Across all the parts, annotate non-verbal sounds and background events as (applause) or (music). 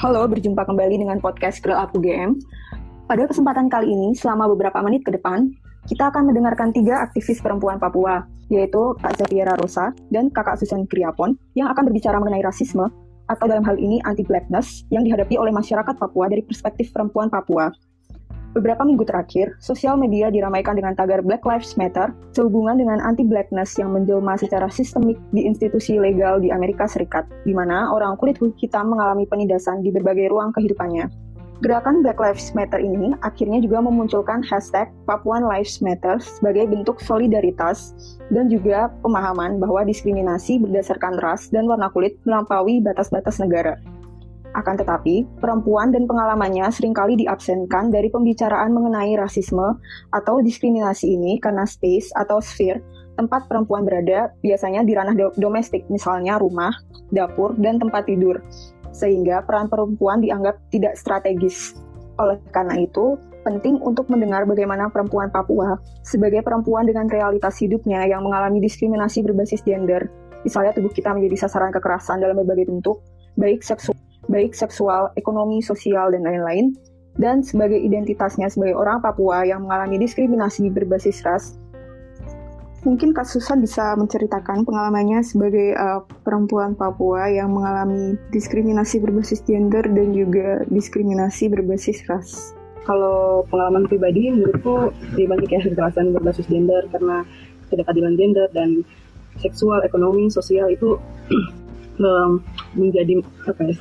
Halo, berjumpa kembali dengan podcast Girl Up UGM. Pada kesempatan kali ini, selama beberapa menit ke depan, kita akan mendengarkan tiga aktivis perempuan Papua, yaitu Kak Zafiera Rosa dan Kakak Susan Kriapon, yang akan berbicara mengenai rasisme, atau dalam hal ini anti-blackness, yang dihadapi oleh masyarakat Papua dari perspektif perempuan Papua. Beberapa minggu terakhir, sosial media diramaikan dengan tagar Black Lives Matter sehubungan dengan anti-blackness yang menjelma secara sistemik di institusi legal di Amerika Serikat, di mana orang kulit hitam mengalami penindasan di berbagai ruang kehidupannya. Gerakan Black Lives Matter ini akhirnya juga memunculkan hashtag Papuan Lives Matter sebagai bentuk solidaritas dan juga pemahaman bahwa diskriminasi berdasarkan ras dan warna kulit melampaui batas-batas negara. Akan tetapi, perempuan dan pengalamannya sering kali diabsenkan dari pembicaraan mengenai rasisme atau diskriminasi ini karena space atau sphere tempat perempuan berada biasanya di ranah do domestik, misalnya rumah, dapur, dan tempat tidur, sehingga peran perempuan dianggap tidak strategis. Oleh karena itu, penting untuk mendengar bagaimana perempuan Papua sebagai perempuan dengan realitas hidupnya yang mengalami diskriminasi berbasis gender, misalnya tubuh kita menjadi sasaran kekerasan dalam berbagai bentuk, baik seksual baik seksual, ekonomi, sosial, dan lain-lain, dan sebagai identitasnya sebagai orang Papua yang mengalami diskriminasi berbasis ras. Mungkin Kak Susan bisa menceritakan pengalamannya sebagai uh, perempuan Papua yang mengalami diskriminasi berbasis gender dan juga diskriminasi berbasis ras. Kalau pengalaman pribadi, menurutku lebih banyak ya kekerasan berbasis gender karena tidak keadilan gender dan seksual, ekonomi, sosial itu (clears throat) um, menjadi apa ya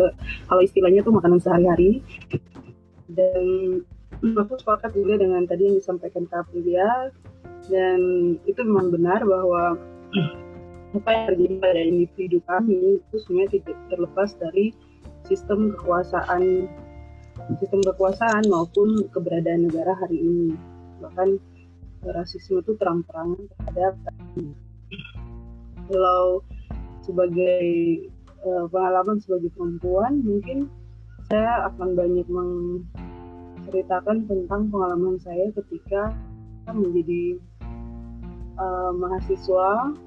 kalau istilahnya tuh makanan sehari-hari. Dan aku sepakat juga dengan tadi yang disampaikan Kak Aprilia. Dan itu memang benar bahwa apa yang terjadi pada individu kami itu sebenarnya tidak terlepas dari sistem kekuasaan sistem kekuasaan maupun keberadaan negara hari ini. Bahkan rasisme itu terang-terangan terhadap kalau sebagai uh, pengalaman sebagai perempuan mungkin saya akan banyak menceritakan tentang pengalaman saya ketika menjadi uh, mahasiswa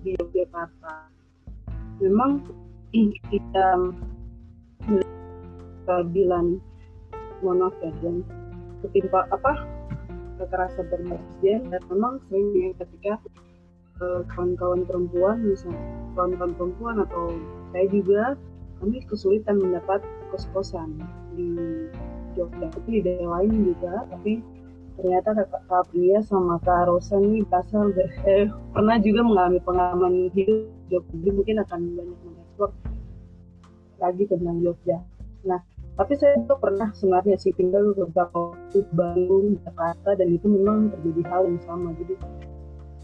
di Yogyakarta. Memang kita keadilan mohon ya dan ketimpa apa kekerasan berbasis dan memang sering ketika kawan-kawan perempuan misalnya kawan-kawan perempuan atau saya juga kami kesulitan mendapat kos-kosan di Jogja. Tapi di daerah lain juga tapi ternyata kakak Kak Pria sama Kak Rosa ini berasal eh, pernah juga mengalami pengalaman hidup Jogja. Jadi mungkin akan banyak mengekspor lagi tentang Jogja. Nah tapi saya juga pernah sebenarnya sih tinggal beberapa waktu Bandung, Jakarta dan itu memang terjadi hal yang sama. Jadi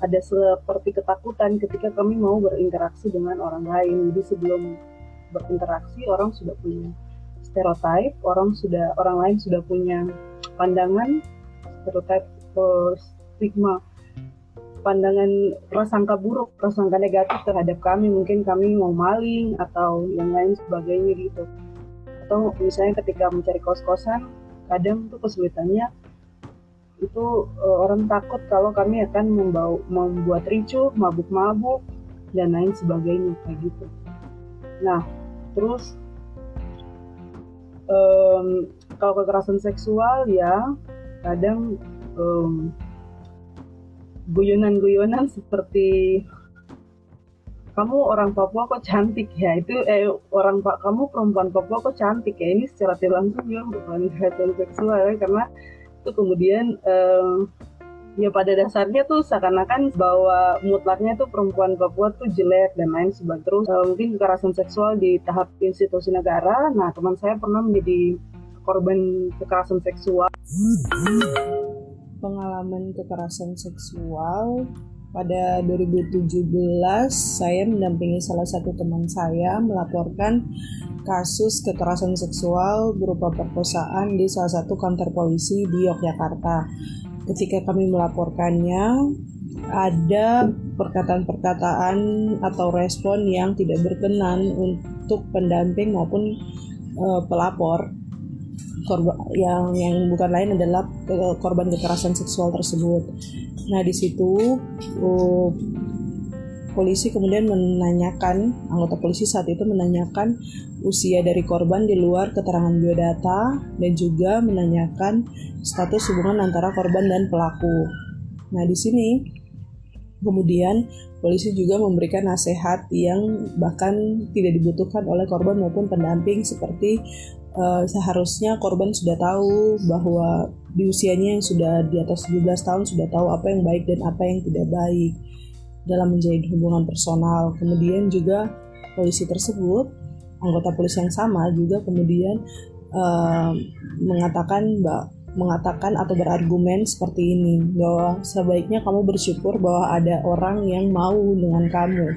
ada seperti ketakutan ketika kami mau berinteraksi dengan orang lain. Jadi sebelum berinteraksi orang sudah punya stereotip, orang sudah orang lain sudah punya pandangan stereotip uh, stigma pandangan prasangka buruk, prasangka negatif terhadap kami, mungkin kami mau maling atau yang lain sebagainya gitu. Atau misalnya ketika mencari kos-kosan, kadang tuh kesulitannya itu uh, orang takut kalau kami akan membawa, membuat ricuh, mabuk-mabuk dan lain sebagainya kayak gitu. Nah, terus um, kalau kekerasan seksual ya kadang um, guyonan-guyonan (laughs) seperti kamu orang Papua kok cantik ya itu eh orang Pak kamu perempuan Papua kok cantik ya ini secara langsung juga bukan kekerasan seksual ya karena itu kemudian um, ya pada dasarnya tuh seakan-akan bahwa mutlaknya tuh perempuan Papua tuh jelek dan lain sebagainya terus uh, mungkin kekerasan seksual di tahap institusi negara. Nah teman saya pernah menjadi korban kekerasan seksual. Pengalaman kekerasan seksual pada 2017 saya mendampingi salah satu teman saya melaporkan kasus kekerasan seksual berupa perkosaan di salah satu kantor polisi di Yogyakarta. Ketika kami melaporkannya, ada perkataan-perkataan atau respon yang tidak berkenan untuk pendamping maupun uh, pelapor korban yang yang bukan lain adalah korban kekerasan seksual tersebut. Nah di situ uh, polisi kemudian menanyakan anggota polisi saat itu menanyakan usia dari korban di luar keterangan biodata dan juga menanyakan status hubungan antara korban dan pelaku. Nah, di sini kemudian polisi juga memberikan nasihat yang bahkan tidak dibutuhkan oleh korban maupun pendamping seperti uh, seharusnya korban sudah tahu bahwa di usianya yang sudah di atas 17 tahun sudah tahu apa yang baik dan apa yang tidak baik dalam menjalin hubungan personal. Kemudian juga polisi tersebut, anggota polisi yang sama juga kemudian uh, mengatakan bahwa mengatakan atau berargumen seperti ini bahwa sebaiknya kamu bersyukur bahwa ada orang yang mau dengan kamu.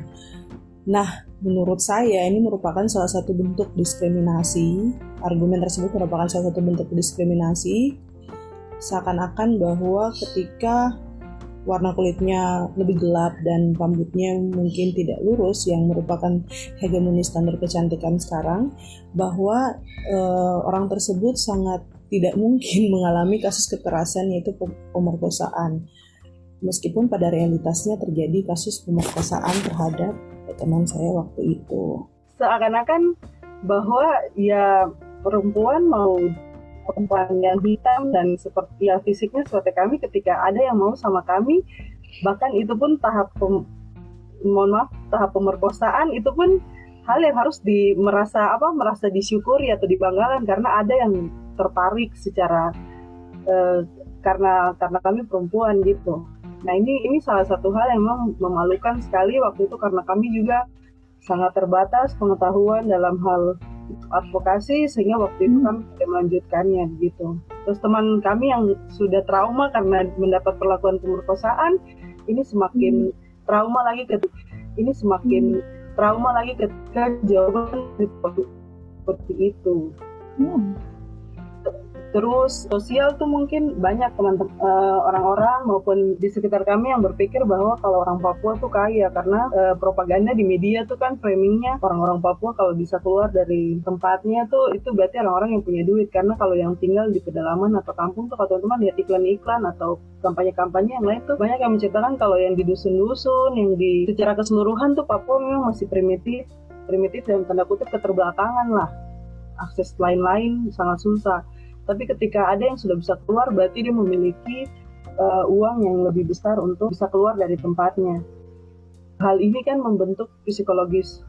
Nah, menurut saya ini merupakan salah satu bentuk diskriminasi. Argumen tersebut merupakan salah satu bentuk diskriminasi seakan-akan bahwa ketika warna kulitnya lebih gelap dan rambutnya mungkin tidak lurus yang merupakan hegemoni standar kecantikan sekarang bahwa e, orang tersebut sangat tidak mungkin (laughs) mengalami kasus kekerasan yaitu pemerkosaan meskipun pada realitasnya terjadi kasus pemerkosaan terhadap teman saya waktu itu seakan-akan bahwa ya perempuan mau perempuan yang hitam dan seperti ya fisiknya seperti kami ketika ada yang mau sama kami bahkan itu pun tahap pem, mohon maaf tahap pemerkosaan itu pun hal yang harus di merasa apa merasa disyukuri atau dibanggakan karena ada yang tertarik secara uh, karena karena kami perempuan gitu. Nah ini ini salah satu hal yang memang memalukan sekali waktu itu karena kami juga sangat terbatas pengetahuan dalam hal advokasi sehingga waktu itu hmm. kami tidak melanjutkannya gitu. Terus teman kami yang sudah trauma karena mendapat perlakuan pemerkosaan ini semakin hmm. trauma lagi ke ini semakin hmm. trauma lagi ketika jawaban seperti itu. Hmm terus sosial tuh mungkin banyak teman-teman uh, orang-orang maupun di sekitar kami yang berpikir bahwa kalau orang Papua tuh kaya karena uh, propaganda di media tuh kan framingnya orang-orang Papua kalau bisa keluar dari tempatnya tuh itu berarti orang-orang yang punya duit. Karena kalau yang tinggal di pedalaman atau kampung tuh kalau teman-teman lihat iklan-iklan atau kampanye-kampanye yang lain tuh banyak yang menceritakan kalau yang di dusun-dusun yang di secara keseluruhan tuh Papua memang masih primitif primitif dan tanda kutip keterbelakangan lah. Akses lain-lain sangat susah tapi ketika ada yang sudah bisa keluar berarti dia memiliki uh, uang yang lebih besar untuk bisa keluar dari tempatnya. Hal ini kan membentuk psikologis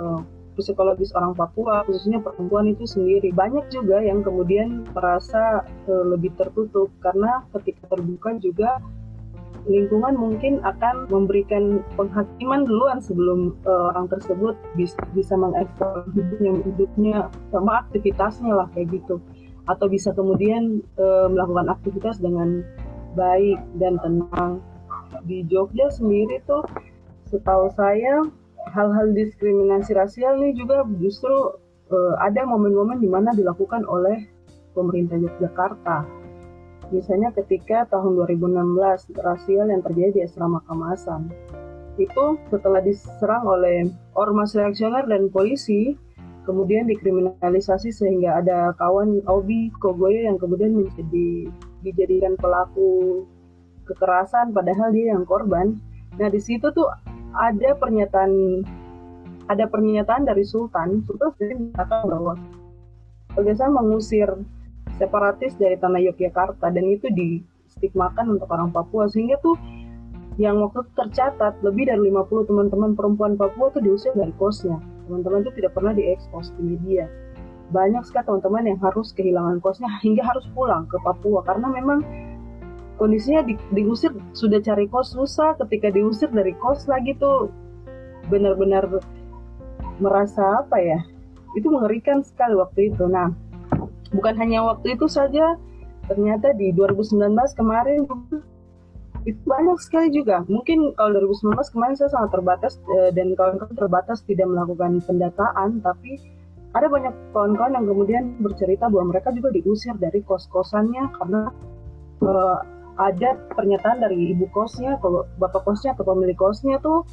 uh, psikologis orang Papua khususnya perempuan itu sendiri. Banyak juga yang kemudian merasa uh, lebih tertutup karena ketika terbuka juga lingkungan mungkin akan memberikan penghakiman duluan sebelum uh, orang tersebut bisa, bisa mengeksplor hidupnya hidupnya sama aktivitasnya lah kayak gitu atau bisa kemudian e, melakukan aktivitas dengan baik dan tenang. Di Jogja sendiri tuh setahu saya hal-hal diskriminasi rasial ini juga justru e, ada momen-momen di mana dilakukan oleh pemerintah Yogyakarta. Misalnya ketika tahun 2016 rasial yang terjadi di asrama Kamasan. Itu setelah diserang oleh ormas reaksioner dan polisi, kemudian dikriminalisasi sehingga ada kawan Obi Kogoyo yang kemudian menjadi dijadikan pelaku kekerasan padahal dia yang korban. Nah di situ tuh ada pernyataan ada pernyataan dari Sultan, Sultan sendiri mengatakan bahwa Pegasan mengusir separatis dari tanah Yogyakarta dan itu distigmakan untuk orang Papua. Sehingga tuh yang waktu tercatat lebih dari 50 teman-teman perempuan Papua tuh diusir dari kosnya teman-teman itu tidak pernah diekspos di media. Banyak sekali teman-teman yang harus kehilangan kosnya hingga harus pulang ke Papua karena memang kondisinya di, diusir sudah cari kos susah ketika diusir dari kos lagi tuh benar-benar merasa apa ya itu mengerikan sekali waktu itu. Nah bukan hanya waktu itu saja ternyata di 2019 kemarin itu banyak sekali juga. Mungkin kalau 2019 kemarin saya sangat terbatas eh, dan kawan-kawan terbatas tidak melakukan pendataan, tapi ada banyak kawan-kawan yang kemudian bercerita bahwa mereka juga diusir dari kos-kosannya karena eh, ada pernyataan dari ibu kosnya, kalau bapak kosnya atau pemilik kosnya tuh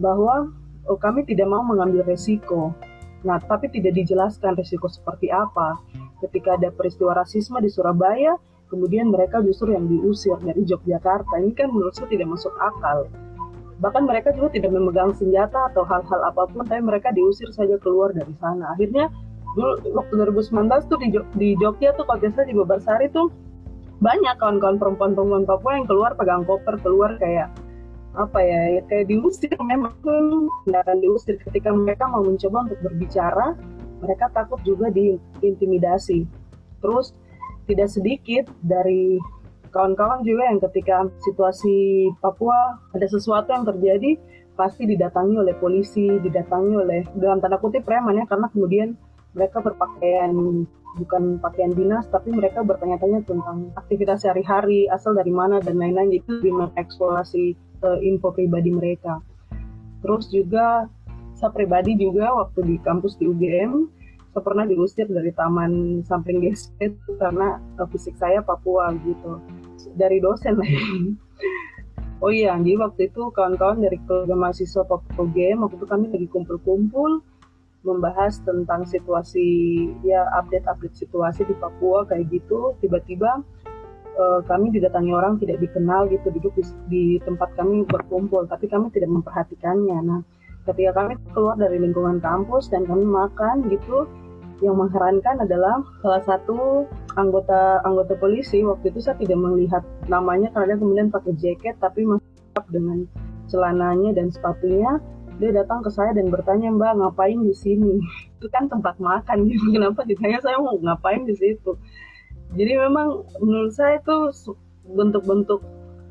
bahwa oh, kami tidak mau mengambil resiko. Nah, tapi tidak dijelaskan resiko seperti apa. Ketika ada peristiwa rasisme di Surabaya, kemudian mereka justru yang diusir dari Yogyakarta. Ini kan menurut saya tidak masuk akal. Bahkan mereka juga tidak memegang senjata atau hal-hal apa pun tapi mereka diusir saja keluar dari sana. Akhirnya dulu waktu 2019 tuh di, di Jogja tuh kalau biasa di Babarsari tuh banyak kawan-kawan perempuan-perempuan Papua yang keluar pegang koper keluar kayak apa ya, ya kayak diusir. Memang akan diusir. Ketika mereka mau mencoba untuk berbicara mereka takut juga diintimidasi. Terus tidak sedikit dari kawan-kawan juga yang ketika situasi Papua ada sesuatu yang terjadi pasti didatangi oleh polisi, didatangi oleh dalam tanda kutip preman ya karena kemudian mereka berpakaian bukan pakaian dinas tapi mereka bertanya-tanya tentang aktivitas sehari-hari asal dari mana dan lain-lain. Itu lebih mengeksplorasi uh, info pribadi mereka. Terus juga saya pribadi juga waktu di kampus di UGM pernah diusir dari taman samping GST karena uh, fisik saya Papua gitu. Dari dosen. (laughs) Oh iya, jadi waktu itu kawan-kawan dari keluarga mahasiswa Papua UGM waktu itu kami lagi kumpul-kumpul membahas tentang situasi ya update-update situasi di Papua kayak gitu. Tiba-tiba uh, kami didatangi orang tidak dikenal gitu duduk di, di tempat kami berkumpul tapi kami tidak memperhatikannya. Nah ketika kami keluar dari lingkungan kampus dan kami makan gitu yang mengherankan adalah salah satu anggota anggota polisi. Waktu itu saya tidak melihat namanya karena kemudian pakai jaket tapi masih dengan celananya dan sepatunya. Dia datang ke saya dan bertanya mbak ngapain di sini? (laughs) Itu kan tempat makan gitu. (laughs) Kenapa ditanya saya mau ngapain di situ? Jadi memang menurut saya itu bentuk-bentuk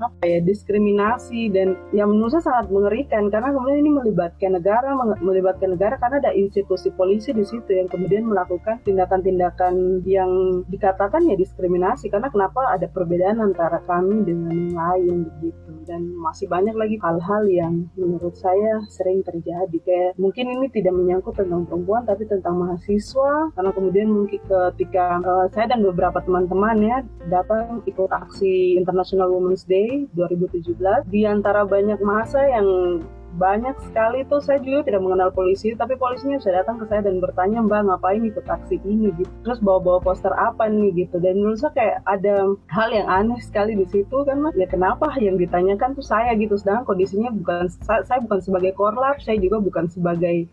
apa ya diskriminasi dan yang menurut saya sangat mengerikan karena kemudian ini melibatkan negara melibatkan negara karena ada institusi polisi di situ yang kemudian melakukan tindakan-tindakan yang dikatakan ya diskriminasi. Karena kenapa ada perbedaan antara kami dengan yang lain begitu? Dan masih banyak lagi hal-hal yang menurut saya sering terjadi. Kayak mungkin ini tidak menyangkut tentang perempuan tapi tentang mahasiswa. Karena kemudian mungkin ketika uh, saya dan beberapa teman-teman ya datang ikut aksi International Women's Day 2017 di antara banyak masa yang banyak sekali tuh saya juga tidak mengenal polisi tapi polisinya sudah datang ke saya dan bertanya mbak ngapain ikut aksi ini? Gitu. Terus bawa-bawa poster apa nih gitu. Dan menurut saya kayak ada hal yang aneh sekali di situ kan mas. Ya kenapa yang ditanyakan tuh saya gitu. Sedangkan kondisinya bukan saya, bukan sebagai korlap saya juga bukan sebagai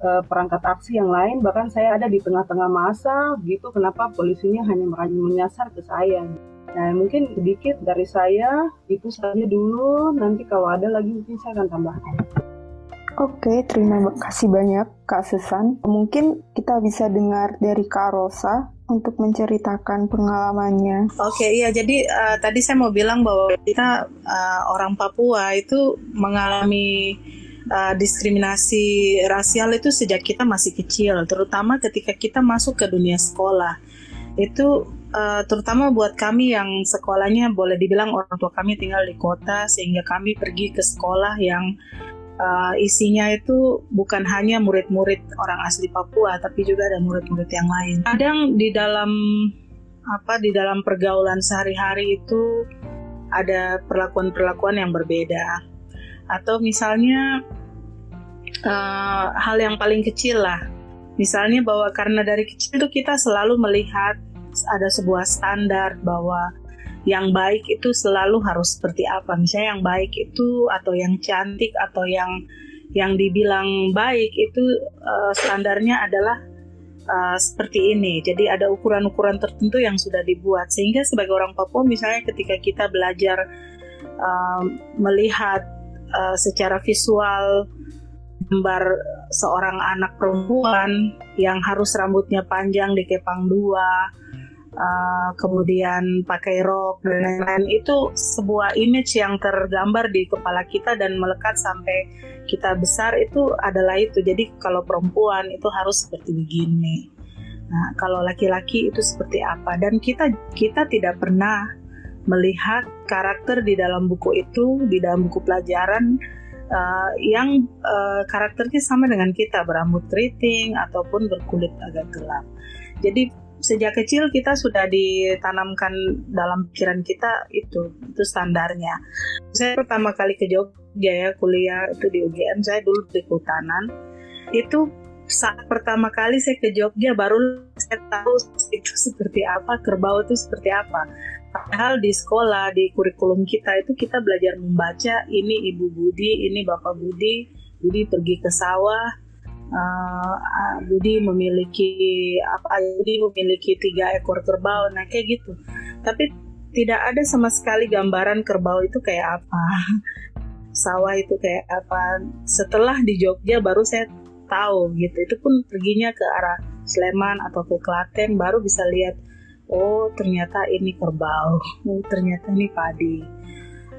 uh, perangkat aksi yang lain. Bahkan saya ada di tengah-tengah masa gitu. Kenapa polisinya hanya menyasar ke saya Nah, mungkin sedikit dari saya itu saja dulu. Nanti kalau ada lagi mungkin saya akan tambahkan. Oke, terima kasih banyak Kak Susan. Mungkin kita bisa dengar dari Kak Rosa untuk menceritakan pengalamannya. Oke, iya. Jadi uh, tadi saya mau bilang bahwa kita uh, orang Papua itu mengalami uh, diskriminasi rasial itu sejak kita masih kecil, terutama ketika kita masuk ke dunia sekolah. Itu uh, terutama buat kami yang sekolahnya boleh dibilang orang tua kami tinggal di kota sehingga kami pergi ke sekolah yang uh, isinya itu bukan hanya murid-murid orang asli Papua tapi juga ada murid-murid yang lain. Kadang di dalam apa di dalam pergaulan sehari-hari itu ada perlakuan-perlakuan yang berbeda atau misalnya uh, hal yang paling kecil lah misalnya bahwa karena dari kecil itu kita selalu melihat ada sebuah standar bahwa yang baik itu selalu harus seperti apa. Misalnya yang baik itu atau yang cantik atau yang yang dibilang baik itu uh, standarnya adalah uh, seperti ini. Jadi ada ukuran-ukuran tertentu yang sudah dibuat sehingga sebagai orang Papua misalnya ketika kita belajar uh, melihat uh, secara visual gambar seorang anak perempuan yang harus rambutnya panjang dikepang dua uh, kemudian pakai rok dan lain-lain itu sebuah image yang tergambar di kepala kita dan melekat sampai kita besar itu adalah itu. Jadi kalau perempuan itu harus seperti begini. Nah kalau laki-laki itu seperti apa? Dan kita kita tidak pernah melihat karakter di dalam buku itu di dalam buku pelajaran uh, yang uh, karakternya sama dengan kita berambut keriting ataupun berkulit agak gelap. Jadi sejak kecil kita sudah ditanamkan dalam pikiran kita itu itu standarnya. Saya pertama kali ke Jogja ya kuliah itu di UGM saya dulu di kehutanan itu saat pertama kali saya ke Jogja baru saya tahu (laughs) itu seperti apa, kerbau itu seperti apa. Padahal di sekolah, di kurikulum kita itu kita belajar membaca, ini Ibu Budi, ini Bapak Budi, Budi pergi ke sawah, uh, Budi memiliki apa Budi memiliki tiga ekor kerbau. Nah kayak gitu. Tapi tidak ada sama sekali gambaran kerbau itu kayak apa. (laughs) Sawah itu kayak apa. Setelah di Jogja baru saya tahu gitu. Itu pun perginya ke arah Sleman atau ke Klaten baru bisa lihat oh ternyata ini kerbau. Oh (laughs) ternyata ini padi.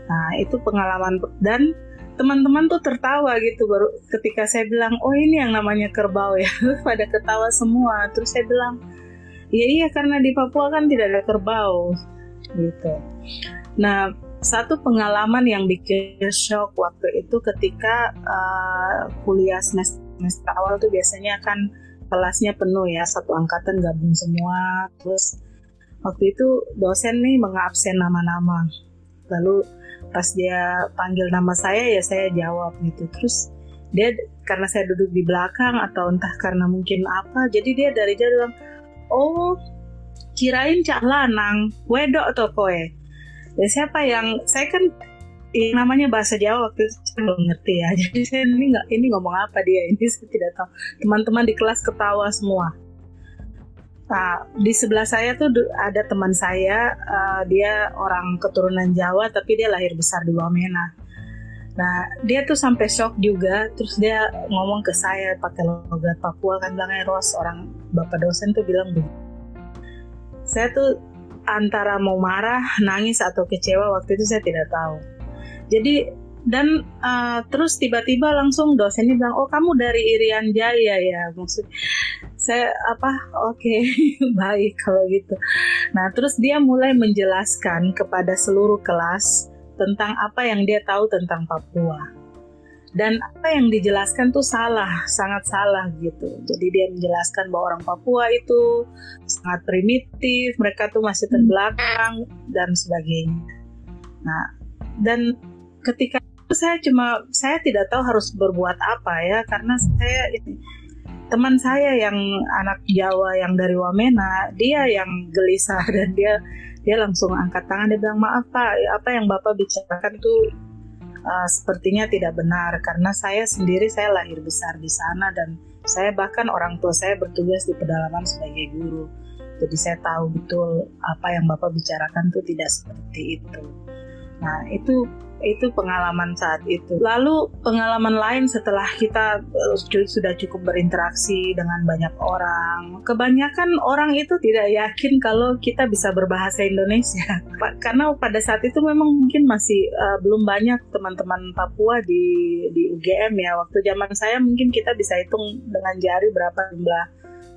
Nah itu pengalaman. Dan teman-teman tuh tertawa gitu baru ketika saya bilang oh ini yang namanya kerbau ya. (laughs) Pada ketawa semua. Terus saya bilang ya iya karena di Papua kan tidak ada kerbau. Gitu. Nah satu pengalaman yang bikin shock waktu itu ketika uh, kuliah semester, semester awal tuh biasanya kan kelasnya penuh ya satu angkatan gabung semua. Terus waktu itu dosen nih mengabsen nama-nama. Lalu pas dia panggil nama saya ya saya jawab gitu. Terus dia karena saya duduk di belakang atau entah karena mungkin apa jadi dia dari jauh bilang oh kirain cak lanang wedok atau koe ya siapa yang saya kan ya, namanya bahasa Jawa waktu itu saya belum ngerti ya. (laughs) Jadi saya ini nggak ini ngomong apa dia ini saya tidak tahu. Teman-teman di kelas ketawa semua Nah, di sebelah saya tuh ada teman saya, uh, dia orang keturunan Jawa tapi dia lahir besar di Wamena. Nah, dia tuh sampai shock juga, terus dia ngomong ke saya pakai logat Papua kan bilangnya Ros, orang bapak dosen tuh bilang begini. Saya tuh antara mau marah, nangis atau kecewa waktu itu saya tidak tahu. Jadi dan uh, terus tiba-tiba langsung dosennya bilang oh kamu dari Irian Jaya ya maksud saya apa oke okay, (laughs) baik kalau gitu nah terus dia mulai menjelaskan kepada seluruh kelas tentang apa yang dia tahu tentang Papua dan apa yang dijelaskan tuh salah, sangat salah gitu. Jadi dia menjelaskan bahwa orang Papua itu sangat primitif, mereka tuh masih terbelakang dan sebagainya. Nah, dan ketika saya cuma saya tidak tahu harus berbuat apa ya karena saya teman saya yang anak Jawa yang dari Wamena dia yang gelisah (laughs) dan dia dia langsung angkat tangan dia bilang maaf pak apa yang bapak bicarakan tuh uh, sepertinya tidak benar karena saya sendiri saya lahir besar di sana dan saya bahkan orang tua saya bertugas di pedalaman sebagai guru. Jadi saya tahu betul apa yang bapak bicarakan tuh tidak seperti itu. Nah itu itu pengalaman saat itu. Lalu pengalaman lain setelah kita uh, sudah cukup berinteraksi dengan banyak orang, kebanyakan orang itu tidak yakin kalau kita bisa berbahasa Indonesia. (laughs) Karena pada saat itu memang mungkin masih uh, belum banyak teman-teman Papua di di UGM ya. Waktu zaman saya mungkin kita bisa hitung dengan jari berapa jumlah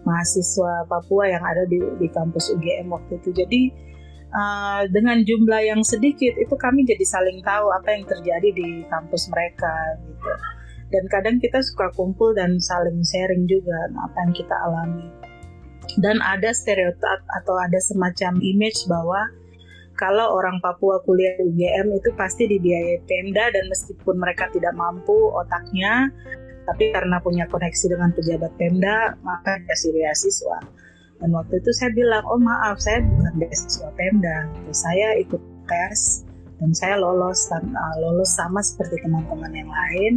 mahasiswa Papua yang ada di di kampus UGM waktu itu. Jadi uh, dengan jumlah yang sedikit itu kami jadi saling tahu apa yang terjadi di kampus mereka gitu. Dan kadang kita suka kumpul dan saling sharing juga apa yang kita alami. Dan ada stereotip atau ada semacam image bahwa kalau orang Papua kuliah di UGM itu pasti dibiayai Pemda dan meskipun mereka tidak mampu otaknya tapi karena punya koneksi dengan pejabat Pemda maka dikasih beasiswa dan waktu itu saya bilang, oh maaf saya bukan beasiswa Pemda, saya ikut tes dan saya lolos uh, lolos sama seperti teman-teman yang lain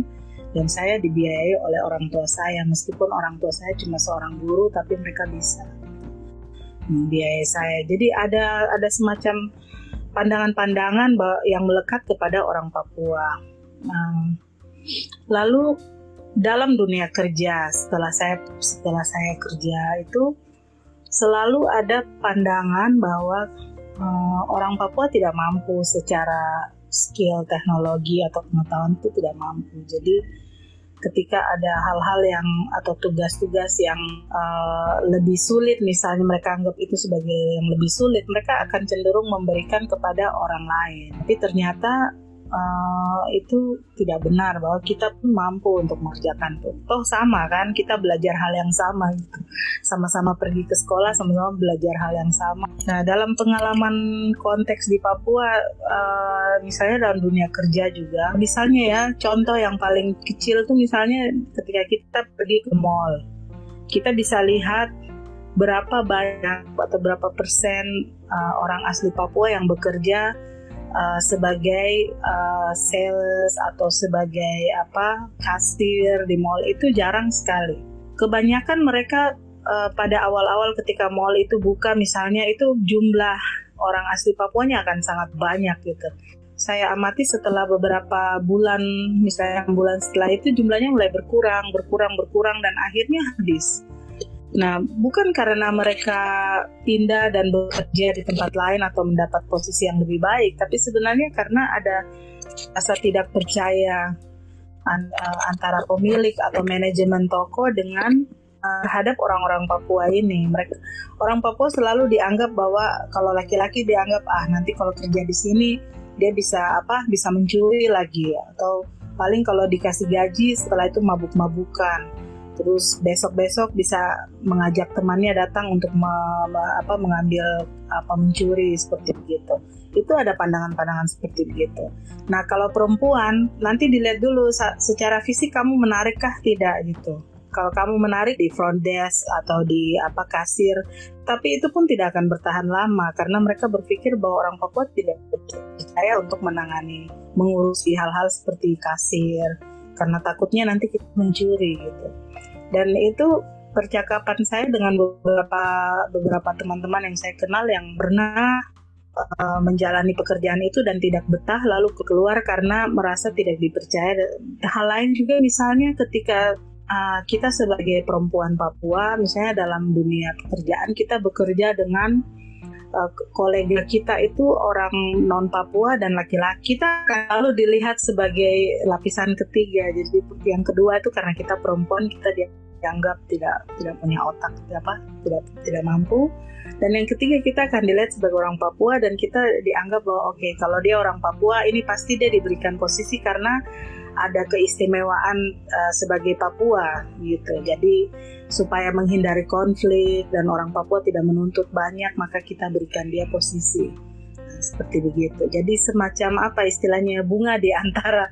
dan saya dibiayai oleh orang tua saya meskipun orang tua saya cuma seorang guru tapi mereka bisa membiayai saya. Jadi ada ada semacam pandangan-pandangan yang melekat kepada orang Papua. Nah, lalu dalam dunia kerja setelah saya setelah saya kerja itu selalu ada pandangan bahwa uh, orang Papua tidak mampu secara skill teknologi atau pengetahuan itu tidak mampu. Jadi ketika ada hal-hal yang atau tugas-tugas yang uh, lebih sulit misalnya mereka anggap itu sebagai yang lebih sulit mereka akan cenderung memberikan kepada orang lain tapi ternyata uh, itu tidak benar bahwa kita pun mampu untuk mengerjakan itu. Toh sama kan, kita belajar hal yang sama gitu. Sama-sama pergi ke sekolah, sama-sama belajar hal yang sama. Nah, dalam pengalaman konteks di Papua, uh, misalnya dalam dunia kerja juga, misalnya ya, contoh yang paling kecil tuh misalnya ketika kita pergi ke mall, kita bisa lihat berapa banyak atau berapa persen uh, orang asli Papua yang bekerja uh, sebagai uh, sales atau sebagai apa kasir di mall itu jarang sekali. Kebanyakan mereka uh, pada awal-awal ketika mall itu buka misalnya itu jumlah orang asli Papuanya akan sangat banyak gitu. Saya amati setelah beberapa bulan, misalnya bulan setelah itu jumlahnya mulai berkurang, berkurang, berkurang dan akhirnya habis. Nah, bukan karena mereka pindah dan bekerja di tempat lain atau mendapat posisi yang lebih baik, tapi sebenarnya karena ada rasa tidak percaya eh, antara pemilik atau manajemen toko dengan eh, terhadap orang-orang Papua ini. Mereka orang Papua selalu dianggap bahwa kalau laki-laki dianggap ah nanti kalau kerja di sini dia bisa apa bisa mencuri lagi atau paling kalau dikasih gaji setelah itu mabuk-mabukan terus besok-besok bisa mengajak temannya datang untuk me, apa, mengambil apa mencuri seperti begitu. Itu ada pandangan-pandangan seperti begitu. Nah kalau perempuan nanti dilihat dulu secara fisik kamu menarikkah tidak gitu. Kalau kamu menarik di front desk atau di apa kasir tapi itu pun tidak akan bertahan lama karena mereka berpikir bahwa orang Papua tidak percaya untuk menangani mengurusi hal-hal seperti kasir karena takutnya nanti kita mencuri gitu dan itu percakapan saya dengan beberapa beberapa teman-teman yang saya kenal yang pernah uh, menjalani pekerjaan itu dan tidak betah lalu keluar karena merasa tidak dipercaya. Hal lain juga misalnya ketika uh, kita sebagai perempuan Papua misalnya dalam dunia pekerjaan kita bekerja dengan uh, kolega kita itu orang non Papua dan laki-laki. Kita lalu dilihat sebagai lapisan ketiga. Jadi yang kedua itu karena kita perempuan kita dianggap tidak tidak punya otak apa tidak tidak mampu. Dan yang ketiga kita akan dilihat sebagai orang Papua dan kita dianggap bahwa oke okay, kalau dia orang Papua ini pasti dia diberikan posisi karena ada keistimewaan uh, sebagai Papua gitu. Jadi supaya menghindari konflik dan orang Papua tidak menuntut banyak maka kita berikan dia posisi nah, seperti begitu. Jadi semacam apa istilahnya bunga di antara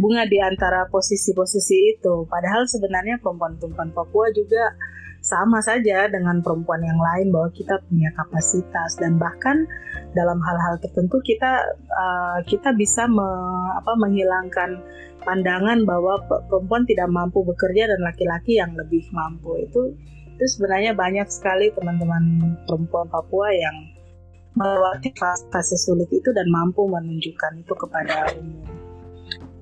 bunga di antara posisi-posisi itu. Padahal sebenarnya perempuan-perempuan Papua juga sama saja dengan perempuan yang lain bahwa kita punya kapasitas dan bahkan dalam hal-hal tertentu kita uh, kita bisa me, apa, menghilangkan pandangan bahwa perempuan tidak mampu bekerja dan laki-laki yang lebih mampu itu itu sebenarnya banyak sekali teman-teman perempuan Papua yang melewati fase sulit itu dan mampu menunjukkan itu kepada umum.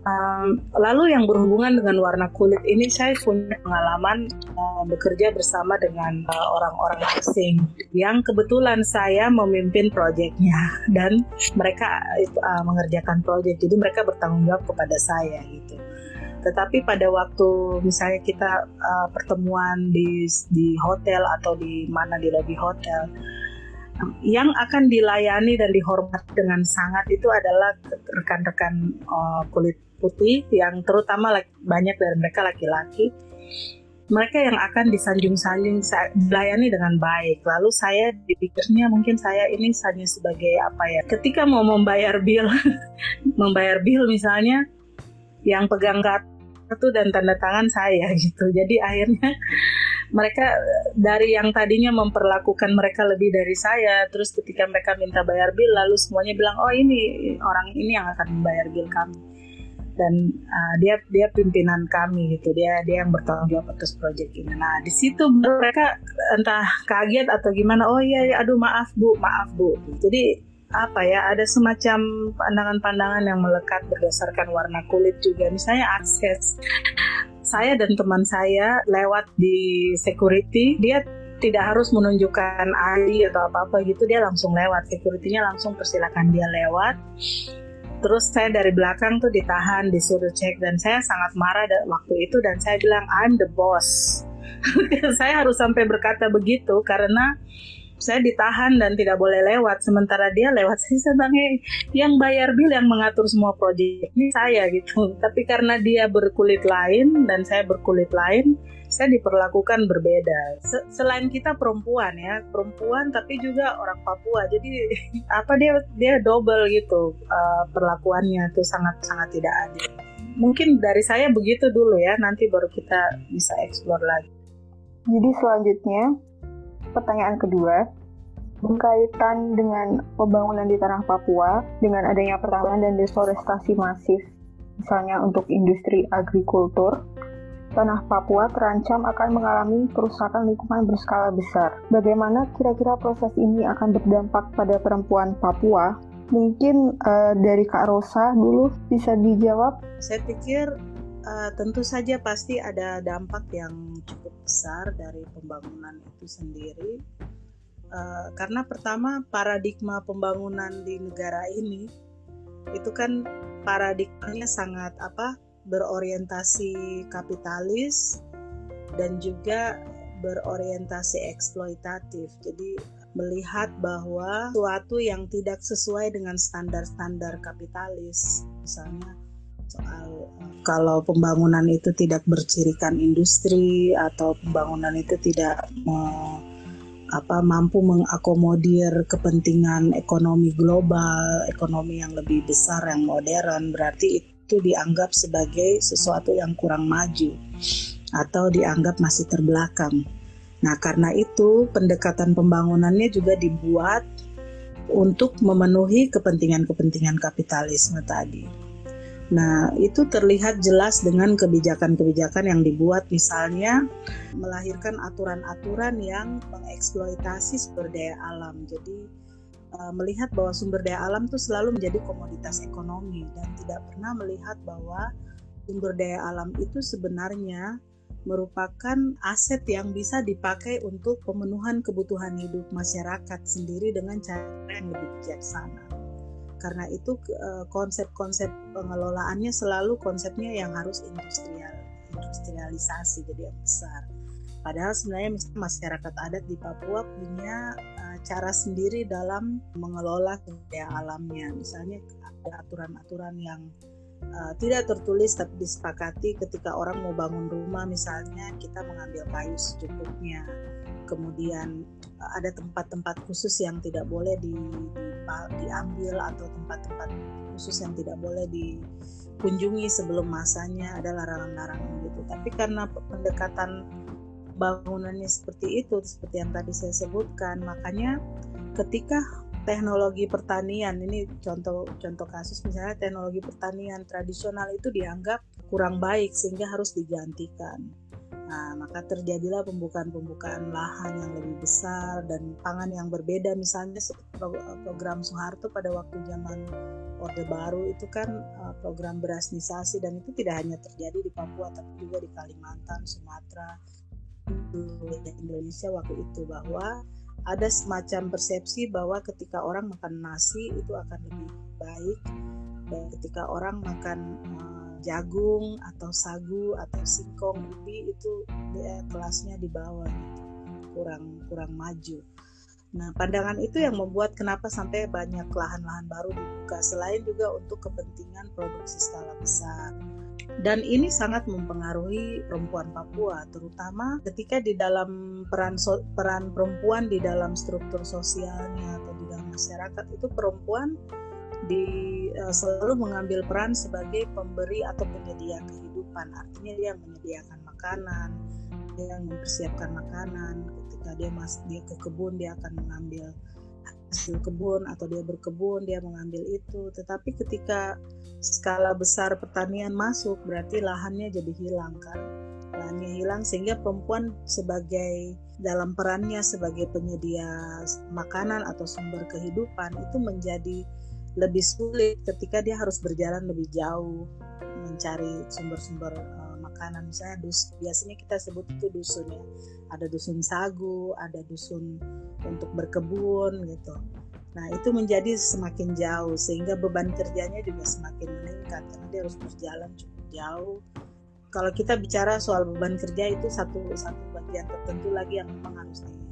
Um, lalu yang berhubungan dengan warna kulit ini saya punya pengalaman uh, bekerja bersama dengan uh, orang-orang uh, asing yang kebetulan saya memimpin proyeknya (laughs) dan mereka uh, mengerjakan proyek jadi mereka bertanggung jawab kepada saya gitu. Tetapi pada waktu misalnya kita uh, pertemuan di di hotel atau di mana di lobi hotel yang akan dilayani dan dihormati dengan sangat itu adalah rekan-rekan uh, kulit putih yang terutama banyak dari mereka laki-laki mereka yang akan disanjung-sanjung dilayani dengan baik. Lalu saya dipikirnya mungkin saya ini hanya sebagai apa ya? Ketika mau membayar bill, (laughs) membayar bill misalnya, yang pegang kartu dan tanda tangan saya gitu. Jadi akhirnya mereka dari yang tadinya memperlakukan mereka lebih dari saya, terus ketika mereka minta bayar bill, lalu semuanya bilang, oh ini orang ini yang akan membayar bill kami. Dan uh, dia dia pimpinan kami gitu. Dia dia yang bertanggung jawab atas proyek ini. Nah di situ mereka entah kaget atau gimana oh iya, iya aduh maaf bu maaf bu. Jadi apa ya ada semacam pandangan-pandangan yang melekat berdasarkan warna kulit juga. Misalnya akses saya dan teman saya lewat di security dia tidak harus menunjukkan ID atau apa-apa gitu dia langsung lewat. Securitynya langsung persilakan dia lewat. Terus saya dari belakang tuh ditahan disuruh cek dan saya sangat marah waktu itu dan saya bilang I'm the boss. (laughs) Saya harus sampai berkata begitu karena saya ditahan dan tidak boleh lewat. Sementara dia lewat saya sebagai yang bayar bil yang mengatur semua proyek ini saya gitu. Tapi karena dia berkulit lain dan saya berkulit lain saya diperlakukan berbeda. Selain kita perempuan ya perempuan tapi juga orang Papua. Jadi (laughs) apa dia dia double gitu uh, perlakuannya itu sangat sangat tidak adil. Mungkin dari saya begitu dulu ya nanti baru kita bisa explore lagi. Jadi selanjutnya Pertanyaan kedua, berkaitan dengan pembangunan di tanah Papua dengan adanya pertambangan dan deforestasi masif, misalnya untuk industri agrikultur, tanah Papua terancam akan mengalami kerusakan lingkungan berskala besar. Bagaimana kira-kira proses ini akan berdampak pada perempuan Papua? Mungkin uh, dari Kak Rosa dulu bisa dijawab. Saya pikir uh, tentu saja pasti ada dampak yang cukup besar dari pembangunan itu sendiri Uh, karena pertama paradigma pembangunan di negara ini itu kan paradigmanya sangat apa berorientasi kapitalis dan juga berorientasi eksploitatif. Jadi melihat bahwa suatu yang tidak sesuai dengan standar-standar kapitalis, misalnya soal eh, kalau pembangunan itu tidak bercirikan industri atau pembangunan itu tidak apa mampu mengakomodir kepentingan ekonomi global, ekonomi yang lebih besar yang modern, berarti itu dianggap sebagai sesuatu yang kurang maju atau dianggap masih terbelakang. Nah, karena itu pendekatan pembangunannya juga dibuat untuk memenuhi kepentingan-kepentingan kapitalisme tadi. Nah, itu terlihat jelas dengan kebijakan-kebijakan yang dibuat misalnya melahirkan aturan-aturan yang mengeksploitasi sumber daya alam. Jadi eh, melihat bahwa sumber daya alam itu selalu menjadi komoditas ekonomi dan tidak pernah melihat bahwa sumber daya alam itu sebenarnya merupakan aset yang bisa dipakai untuk pemenuhan kebutuhan hidup masyarakat sendiri dengan cara yang lebih bijaksana karena itu eh, konsep-konsep pengelolaannya selalu konsepnya yang harus industrial industrialisasi jadi yang besar. Padahal sebenarnya masyarakat adat di Papua punya uh, cara sendiri dalam mengelola sumber alamnya. Misalnya ada aturan-aturan yang uh, tidak tertulis tapi disepakati ketika orang mau bangun rumah misalnya kita mengambil kayu secukupnya. Kemudian eh, ada tempat-tempat khusus yang tidak boleh di, diambil atau tempat-tempat khusus yang tidak boleh dikunjungi sebelum masanya ada larangan-larangan gitu. Tapi karena pendekatan bangunannya seperti itu seperti yang tadi saya sebutkan makanya ketika teknologi pertanian ini contoh contoh kasus misalnya teknologi pertanian tradisional itu dianggap kurang baik sehingga harus digantikan Nah, maka terjadilah pembukaan-pembukaan lahan yang lebih besar dan pangan yang berbeda. Misalnya program Soeharto pada waktu zaman Orde Baru itu kan eh, program berasnisasi dan itu tidak hanya terjadi di Papua tapi juga di Kalimantan, Sumatera, Indonesia waktu itu bahwa ada semacam persepsi bahwa ketika orang makan nasi itu akan lebih baik dan ketika orang makan uh, jagung atau sagu atau singkong ubi itu dia kelasnya di bawah gitu. kurang kurang maju. Nah pandangan itu yang membuat kenapa sampai banyak lahan-lahan baru dibuka. Selain juga untuk kepentingan produksi skala besar. Dan ini sangat mempengaruhi perempuan Papua terutama ketika di dalam peran so, peran perempuan di dalam struktur sosialnya atau di dalam masyarakat itu perempuan di uh, selalu mengambil peran sebagai pemberi atau penyedia kehidupan. Artinya dia menyediakan makanan dia mempersiapkan makanan. Ketika dia mas dia ke kebun dia akan mengambil hasil kebun atau dia berkebun dia mengambil itu. Tetapi ketika skala besar pertanian masuk berarti lahannya jadi hilang kan? Lahannya hilang sehingga perempuan sebagai dalam perannya sebagai penyedia makanan atau sumber kehidupan itu menjadi lebih sulit ketika dia harus berjalan lebih jauh mencari sumber-sumber uh, makanan. Misalnya dus biasanya kita sebut itu dusun ya. Ada dusun sagu ada dusun untuk berkebun gitu. Nah itu menjadi semakin jauh sehingga beban kerjanya juga semakin meningkat karena dia harus berjalan cukup jauh. Kalau kita bicara soal beban kerja itu satu satu bagian tertentu lagi yang memang harus dibongkar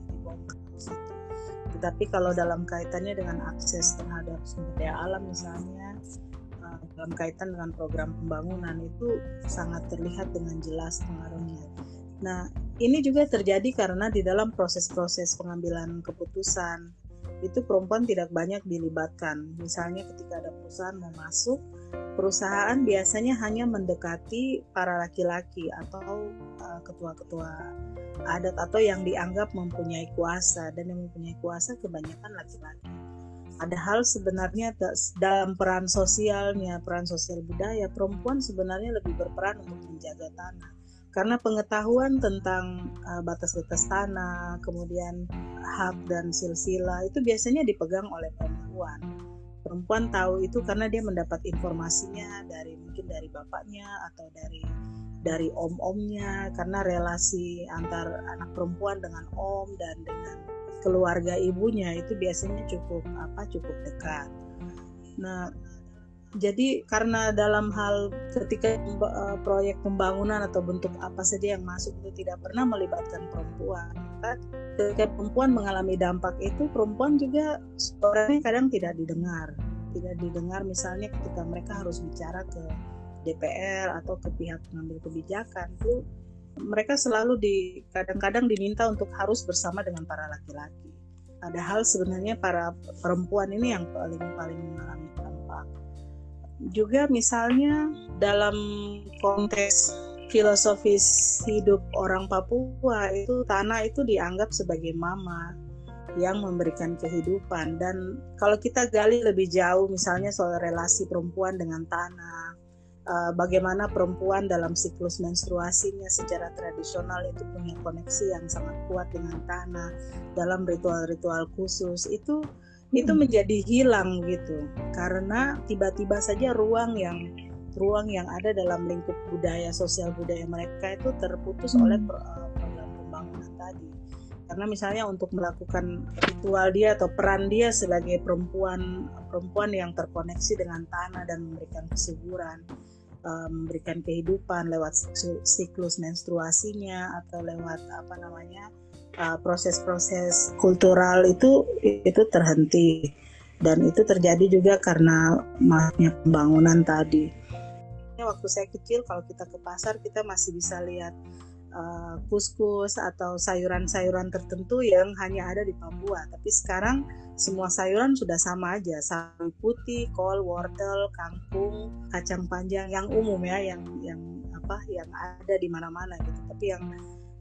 tetapi kalau dalam kaitannya dengan akses terhadap sumber daya alam misalnya uh, dalam kaitan dengan program pembangunan itu sangat terlihat dengan jelas pengaruhnya. Nah, ini juga terjadi karena di dalam proses-proses pengambilan keputusan itu perempuan tidak banyak dilibatkan. Misalnya ketika ada perusahaan mau masuk, perusahaan biasanya hanya mendekati para laki-laki atau uh, ketua-ketua adat atau yang dianggap mempunyai kuasa dan yang mempunyai kuasa kebanyakan laki-laki. Padahal sebenarnya dalam peran sosialnya, peran sosial budaya, perempuan sebenarnya lebih berperan untuk menjaga tanah. Karena pengetahuan tentang uh, batas-batas tanah, kemudian hak dan silsilah itu biasanya dipegang oleh perempuan. Perempuan tahu itu karena dia mendapat informasinya dari mungkin dari bapaknya atau dari dari om-omnya karena relasi antar anak perempuan dengan om dan dengan keluarga ibunya itu biasanya cukup apa cukup dekat. Nah, jadi karena dalam hal ketika uh, proyek pembangunan atau bentuk apa saja yang masuk itu tidak pernah melibatkan perempuan, ketika perempuan mengalami dampak itu perempuan juga suaranya kadang tidak didengar, tidak didengar misalnya ketika mereka harus bicara ke DPR atau ke pihak pengambil kebijakan itu mereka selalu di kadang-kadang diminta untuk harus bersama dengan para laki-laki. Padahal sebenarnya para perempuan ini yang paling paling mengalami. Juga misalnya dalam konteks filosofis hidup orang Papua itu tanah itu dianggap sebagai mama yang memberikan kehidupan. Dan kalau kita gali lebih jauh misalnya soal relasi perempuan dengan tanah uh, bagaimana perempuan dalam siklus menstruasinya secara tradisional itu punya koneksi yang sangat kuat dengan tanah dalam ritual-ritual khusus itu itu hmm. menjadi hilang gitu karena tiba-tiba saja ruang yang ruang yang ada dalam lingkup budaya sosial budaya mereka itu terputus hmm. oleh eh, program pembangunan tadi karena misalnya untuk melakukan ritual dia atau peran dia sebagai perempuan perempuan yang terkoneksi dengan tanah dan memberikan kesuburan uh, memberikan kehidupan lewat siklus menstruasinya atau lewat apa namanya uh, proses-proses kultural itu itu terhenti dan itu terjadi juga karena mahalnya pembangunan tadi. Waktu saya kecil kalau kita ke pasar kita masih bisa lihat uh, atau sayuran-sayuran tertentu yang hanya ada di Papua. Tapi sekarang semua sayuran sudah sama aja, sawi putih, kol, wortel, kangkung, kacang panjang yang umum ya, yang yang apa, yang ada di mana-mana gitu. Tapi yang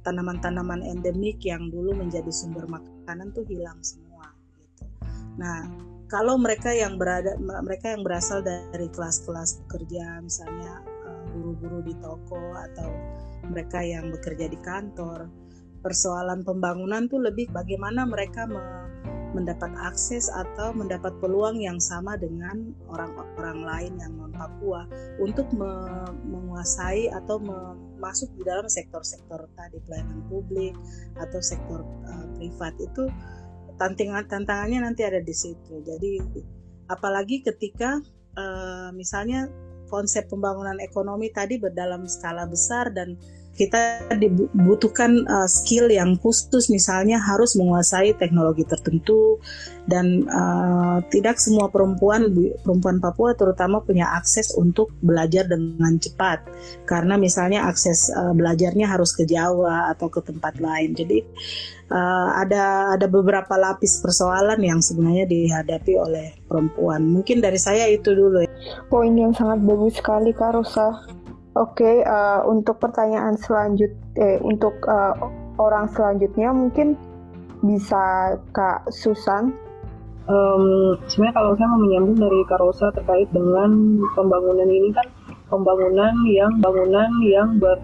tanaman-tanaman endemik yang dulu menjadi sumber makanan tuh hilang semua gitu. Nah, kalau mereka yang berada mereka yang berasal dari kelas-kelas pekerja misalnya eh, guru-guru di toko atau mereka yang bekerja di kantor persoalan pembangunan tuh lebih bagaimana mereka me mendapat akses atau mendapat peluang yang sama dengan orang-orang lain yang non Papua untuk me menguasai atau me masuk di dalam sektor-sektor tadi pelayanan publik atau sektor uh, privat itu tantangan tantangannya nanti ada di situ. Jadi apalagi ketika uh, misalnya konsep pembangunan ekonomi tadi berdalam skala besar dan kita dibutuhkan uh, skill yang khusus misalnya harus menguasai teknologi tertentu dan uh, tidak semua perempuan perempuan Papua terutama punya akses untuk belajar dengan cepat. Karena misalnya akses uh, belajarnya harus ke Jawa atau ke tempat lain. Jadi uh, ada ada beberapa lapis persoalan yang sebenarnya dihadapi oleh perempuan. Mungkin dari saya itu dulu poin yang sangat bagus sekali Kak Rosa Oke, okay, uh, eh, untuk pertanyaan selanjut, eh, untuk uh, orang selanjutnya mungkin bisa Kak Susan. Um, sebenarnya kalau saya mau menyambung dari Karosa terkait dengan pembangunan ini kan pembangunan yang bangunan yang ber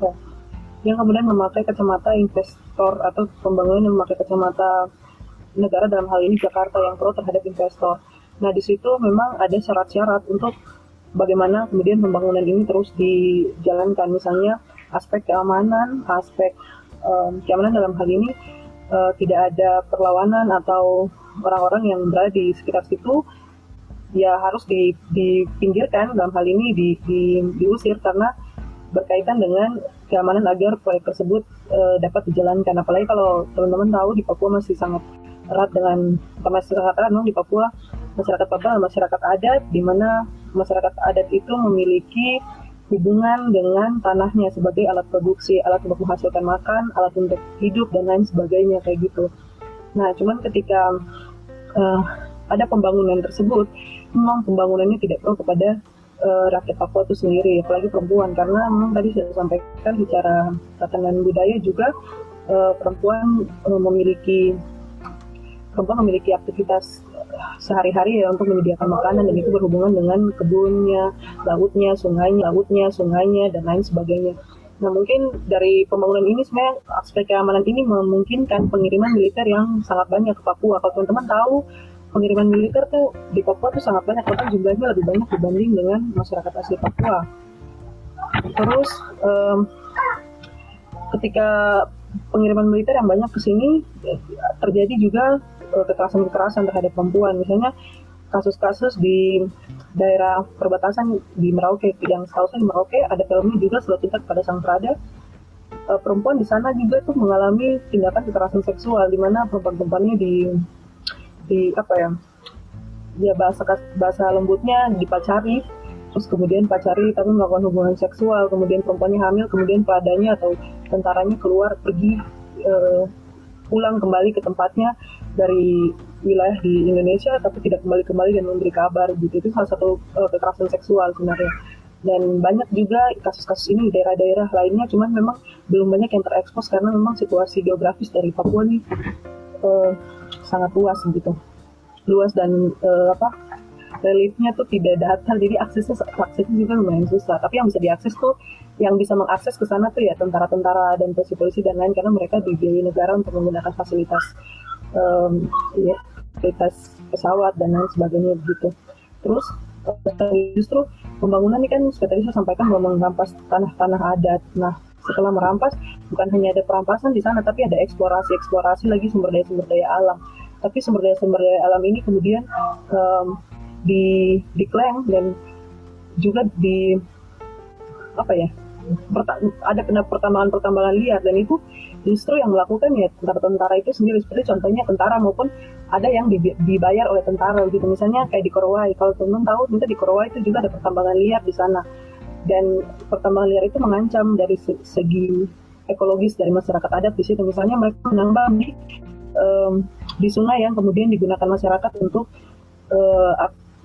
oh, yang kemudian memakai kacamata investor atau pembangunan yang memakai kacamata negara dalam hal ini Jakarta yang pro terhadap investor. Nah di situ memang ada syarat-syarat untuk bagaimana kemudian pembangunan ini terus dijalankan. Misalnya aspek keamanan aspek um, keamanan dalam hal ini uh, tidak ada perlawanan atau orang-orang yang berada di sekitar situ ya harus di, dipinggirkan dalam hal ini di, di, diusir karena berkaitan dengan keamanan agar proyek tersebut uh, dapat dijalankan. Apalagi kalau teman-teman tahu di Papua masih sangat erat dengan masyarakat di Papua masyarakat Papua masyarakat adat di mana masyarakat adat itu memiliki hubungan dengan tanahnya sebagai alat produksi, alat untuk menghasilkan makan, alat untuk hidup dan lain sebagainya kayak gitu. Nah, cuman ketika uh, ada pembangunan tersebut memang pembangunannya tidak pro kepada uh, rakyat Papua itu sendiri, apalagi perempuan karena memang tadi sudah sampaikan secara tatanan budaya juga uh, perempuan uh, memiliki perempuan memiliki aktivitas sehari-hari ya untuk menyediakan makanan dan itu berhubungan dengan kebunnya, lautnya, sungainya, lautnya, sungainya dan lain sebagainya. Nah mungkin dari pembangunan ini sebenarnya aspek keamanan ini memungkinkan pengiriman militer yang sangat banyak ke Papua. Kalau teman-teman tahu pengiriman militer tuh di Papua tuh sangat banyak karena jumlahnya lebih banyak dibanding dengan masyarakat asli Papua. Terus um, ketika pengiriman militer yang banyak ke sini terjadi juga uh, kekerasan-kekerasan terhadap perempuan. Misalnya kasus-kasus di daerah perbatasan di Merauke yang setahu saya di Merauke ada filmnya juga sudah tingkat pada sang Prada uh, perempuan di sana juga tuh mengalami tindakan kekerasan seksual di mana perempuan-perempuannya di di apa ya ya bahasa bahasa lembutnya dipacari terus kemudian pacari tapi melakukan hubungan seksual. Kemudian perempuannya hamil kemudian padanya atau tentaranya keluar pergi uh, pulang kembali ke tempatnya dari wilayah di Indonesia tapi tidak kembali kembali dan memberi kabar gitu. Itu salah satu uh, kekerasan seksual sebenarnya. Dan banyak juga kasus-kasus ini di daerah-daerah lainnya cuman memang belum banyak yang terekspos karena memang situasi geografis dari Papua nih uh, sangat luas gitu. Luas dan uh, apa reliefnya tuh tidak datar jadi aksesnya aksesnya juga lumayan susah. Tapi yang bisa diakses tuh yang bisa mengakses ke sana tuh ya tentara-tentara dan polisi-polisi dan lain karena mereka dibiayai negara untuk menggunakan fasilitas um, ya fasilitas pesawat dan lain sebagainya begitu terus justru pembangunan ini kan seperti saya sampaikan bahwa merampas tanah-tanah adat. Nah setelah merampas bukan hanya ada perampasan di sana tapi ada eksplorasi eksplorasi lagi sumber daya sumber daya alam. Tapi sumber daya sumber daya alam ini kemudian um, di diklaim dan juga di apa ya ada kena pertambangan-pertambangan liar dan itu justru yang melakukan ya tentara-tentara itu sendiri seperti contohnya tentara maupun ada yang dibayar oleh tentara gitu. Misalnya kayak di Korowai kalau teman-teman tahu minta di Korowai itu juga ada pertambangan liar di sana. Dan pertambangan liar itu mengancam dari segi ekologis dari masyarakat adat di situ. Misalnya mereka menambah di um, di sungai yang kemudian digunakan masyarakat untuk uh,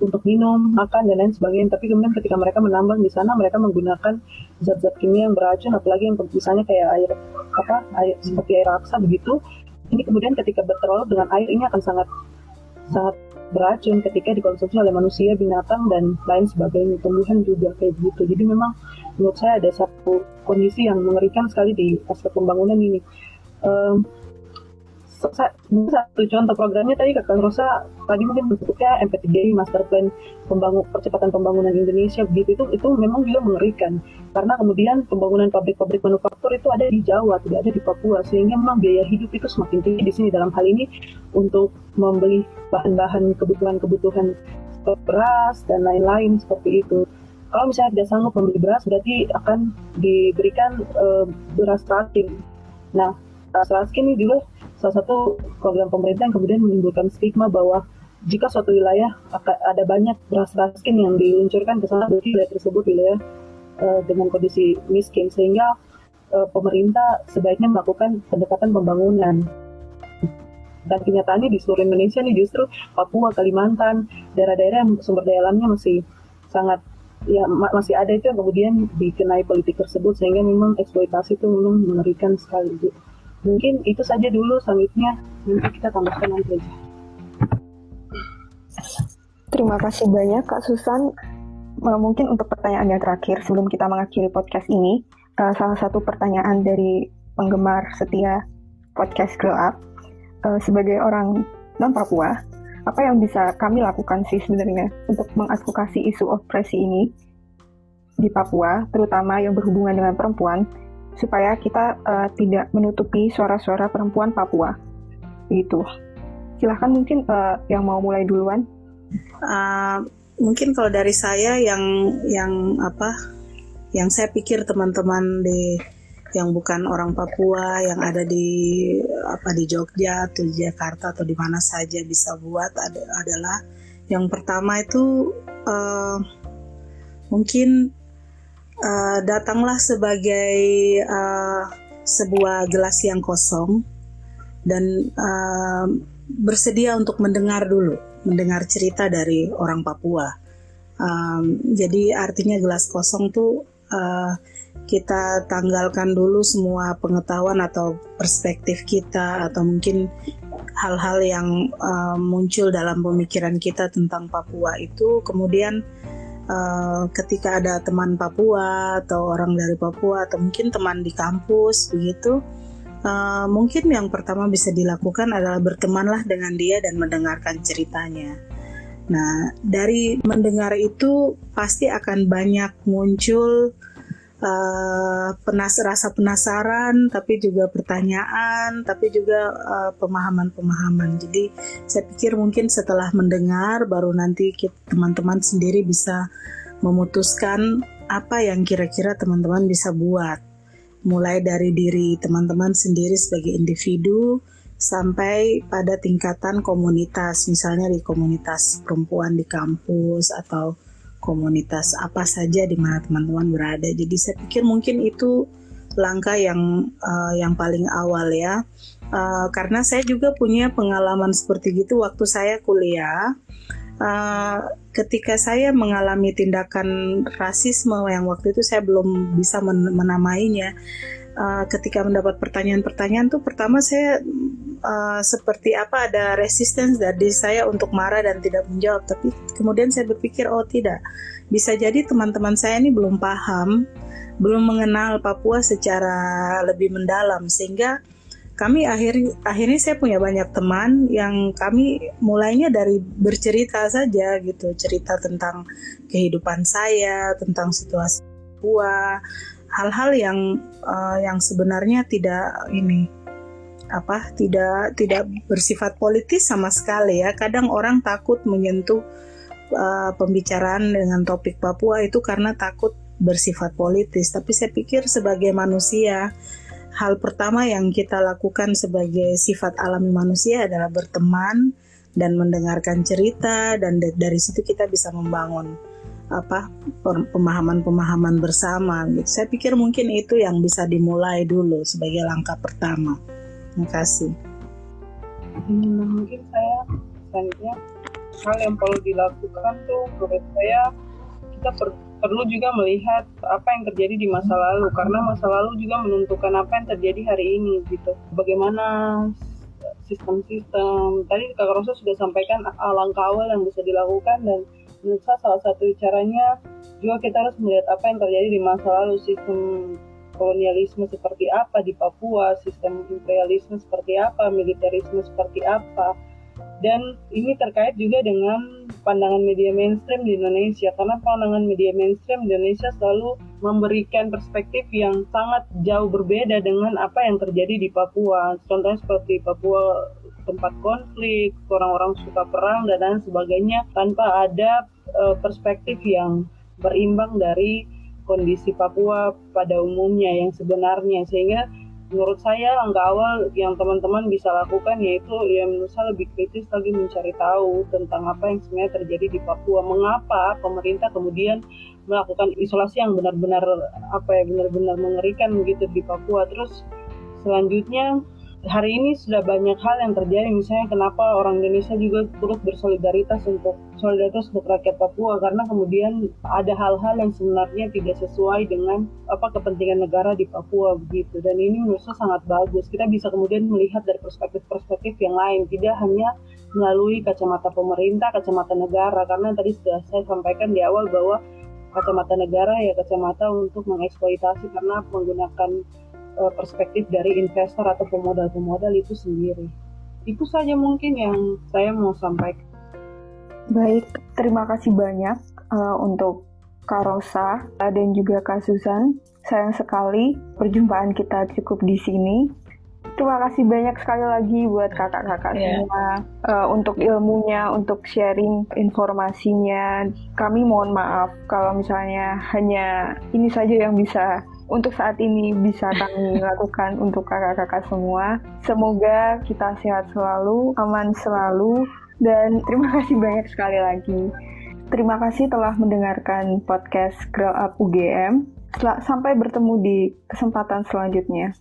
untuk minum, makan dan lain sebagainya. Tapi kemudian ketika mereka menambang di sana, mereka menggunakan zat-zat kimia yang beracun, apalagi yang misalnya kayak air apa, air seperti air raksa begitu. Ini kemudian ketika berterlalu dengan air ini akan sangat sangat beracun ketika dikonsumsi oleh manusia, binatang dan lain sebagainya. Tumbuhan juga kayak gitu. Jadi memang menurut saya ada satu kondisi yang mengerikan sekali di aspek pembangunan ini. Um, satu contoh programnya tadi Kakak Rosa tadi mungkin bentuknya MP3 Master Plan pembangun percepatan pembangunan Indonesia begitu. Itu itu memang juga mengerikan. Karena kemudian pembangunan pabrik-pabrik manufaktur itu ada di Jawa tidak ada di Papua. Sehingga memang biaya hidup itu semakin tinggi di sini. Dalam hal ini untuk membeli bahan-bahan kebutuhan-kebutuhan beras dan lain-lain seperti itu. Kalau misalnya tidak sanggup membeli beras berarti akan diberikan uh, beras tracking nah beras tracking ini juga salah satu program pemerintah yang kemudian menimbulkan stigma bahwa jika suatu wilayah ada banyak beras raskin yang diluncurkan ke sana berarti wilayah tersebut wilayah uh, dengan kondisi miskin. Sehingga uh, pemerintah sebaiknya melakukan pendekatan pembangunan. Dan kenyataannya di seluruh Indonesia nih justru Papua, Kalimantan, daerah-daerah yang sumber daya alamnya masih sangat ya masih ada itu yang kemudian dikenai politik tersebut. Sehingga memang eksploitasi itu memang mengerikan sekali gitu mungkin itu saja dulu selanjutnya. Nanti kita tambahkan nanti aja. Terima kasih banyak Kak Susan. Mungkin untuk pertanyaan yang terakhir sebelum kita mengakhiri podcast ini uh, salah satu pertanyaan dari penggemar setia podcast Grow Up uh, sebagai orang non Papua apa yang bisa kami lakukan sih sebenarnya untuk mengadvokasi isu opresi ini di Papua terutama yang berhubungan dengan perempuan supaya kita uh, tidak menutupi suara-suara perempuan Papua. Gitu. Silahkan mungkin uh, yang mau mulai duluan. Uh, mungkin kalau dari saya yang yang apa yang saya pikir teman-teman di yang bukan orang Papua yang ada di apa di Jogja atau di Jakarta atau di mana saja bisa buat ada, adalah yang pertama itu uh, mungkin uh, datanglah sebagai uh, sebuah gelas yang kosong dan uh, bersedia untuk mendengar dulu, mendengar cerita dari orang Papua. Um, jadi artinya gelas kosong tuh uh, kita tanggalkan dulu semua pengetahuan atau perspektif kita atau mungkin hal-hal yang uh, muncul dalam pemikiran kita tentang Papua itu kemudian uh, ketika ada teman Papua atau orang dari Papua atau mungkin teman di kampus begitu uh, mungkin yang pertama bisa dilakukan adalah bertemanlah dengan dia dan mendengarkan ceritanya. Nah, dari mendengar itu pasti akan banyak muncul uh, penas rasa penasaran, tapi juga pertanyaan, tapi juga pemahaman-pemahaman. Uh, Jadi saya pikir mungkin setelah mendengar, baru nanti teman-teman sendiri bisa memutuskan apa yang kira-kira teman-teman bisa buat mulai dari diri teman-teman sendiri sebagai individu sampai pada tingkatan komunitas, misalnya di komunitas perempuan di kampus atau komunitas apa saja di mana teman-teman berada. Jadi saya pikir mungkin itu langkah yang uh, yang paling awal ya. Uh, karena saya juga punya pengalaman seperti gitu waktu saya kuliah uh, ketika saya mengalami tindakan rasisme yang waktu itu saya belum bisa men menamainya uh, ketika mendapat pertanyaan-pertanyaan tuh pertama saya uh, seperti apa ada resistance dari saya untuk marah dan tidak menjawab. Tapi kemudian saya berpikir oh tidak. Bisa jadi teman-teman saya ini belum paham belum mengenal Papua secara lebih mendalam. Sehingga kami akhir akhirnya saya punya banyak teman yang kami mulainya dari bercerita saja gitu. Cerita tentang kehidupan saya tentang situasi Papua hal-hal yang uh, yang sebenarnya tidak ini apa tidak tidak bersifat politis sama sekali ya. Kadang orang takut menyentuh uh, pembicaraan dengan topik Papua itu karena takut bersifat politis. Tapi saya pikir sebagai manusia hal pertama yang kita lakukan sebagai sifat alami manusia adalah berteman dan mendengarkan cerita dan dari situ kita bisa membangun apa pemahaman-pemahaman bersama gitu. Saya pikir mungkin itu yang bisa dimulai dulu sebagai langkah pertama. Terima kasih. Hmm, mungkin saya selanjutnya hal yang perlu dilakukan tuh menurut saya kita per perlu juga melihat apa yang terjadi di masa lalu karena masa lalu juga menentukan apa yang terjadi hari ini gitu. Bagaimana sistem-sistem tadi Kak Rosa sudah sampaikan langkah awal yang bisa dilakukan dan menurut salah satu caranya juga kita harus melihat apa yang terjadi di masa lalu. Sistem kolonialisme seperti apa di Papua, sistem imperialisme seperti apa, militerisme seperti apa, dan ini terkait juga dengan pandangan media mainstream di Indonesia. Karena pandangan media mainstream di Indonesia selalu memberikan perspektif yang sangat jauh berbeda dengan apa yang terjadi di Papua. Contohnya seperti Papua tempat konflik orang-orang suka perang dan lain sebagainya tanpa ada uh, perspektif yang berimbang dari kondisi Papua pada umumnya yang sebenarnya. Sehingga menurut saya langkah awal yang teman-teman bisa lakukan yaitu ya menurut saya lebih kritis lagi mencari tahu tentang apa yang sebenarnya terjadi di Papua. Mengapa pemerintah kemudian melakukan isolasi yang benar-benar apa ya benar-benar mengerikan begitu di Papua? Terus selanjutnya hari ini sudah banyak hal yang terjadi. Misalnya kenapa orang Indonesia juga turut bersolidaritas untuk solidaritas untuk rakyat Papua karena kemudian ada hal-hal yang sebenarnya tidak sesuai dengan apa kepentingan negara di Papua begitu dan ini menurut saya sangat bagus kita bisa kemudian melihat dari perspektif-perspektif yang lain tidak hanya melalui kacamata pemerintah kacamata negara karena tadi sudah saya sampaikan di awal bahwa kacamata negara ya kacamata untuk mengeksploitasi karena menggunakan uh, perspektif dari investor atau pemodal-pemodal itu sendiri. Itu saja mungkin yang saya mau sampaikan. Baik, terima kasih banyak uh, untuk Kak Rosa dan juga Kak Susan. Sayang sekali perjumpaan kita cukup di sini. Terima kasih banyak sekali lagi buat kakak-kakak yeah. semua uh, untuk ilmunya, untuk sharing informasinya. Kami mohon maaf kalau misalnya hanya ini saja yang bisa untuk saat ini bisa kami (laughs) lakukan untuk kakak-kakak semua. Semoga kita sehat selalu, aman selalu, dan terima kasih banyak sekali lagi. Terima kasih telah mendengarkan podcast Grow Up UGM. Sampai bertemu di kesempatan selanjutnya.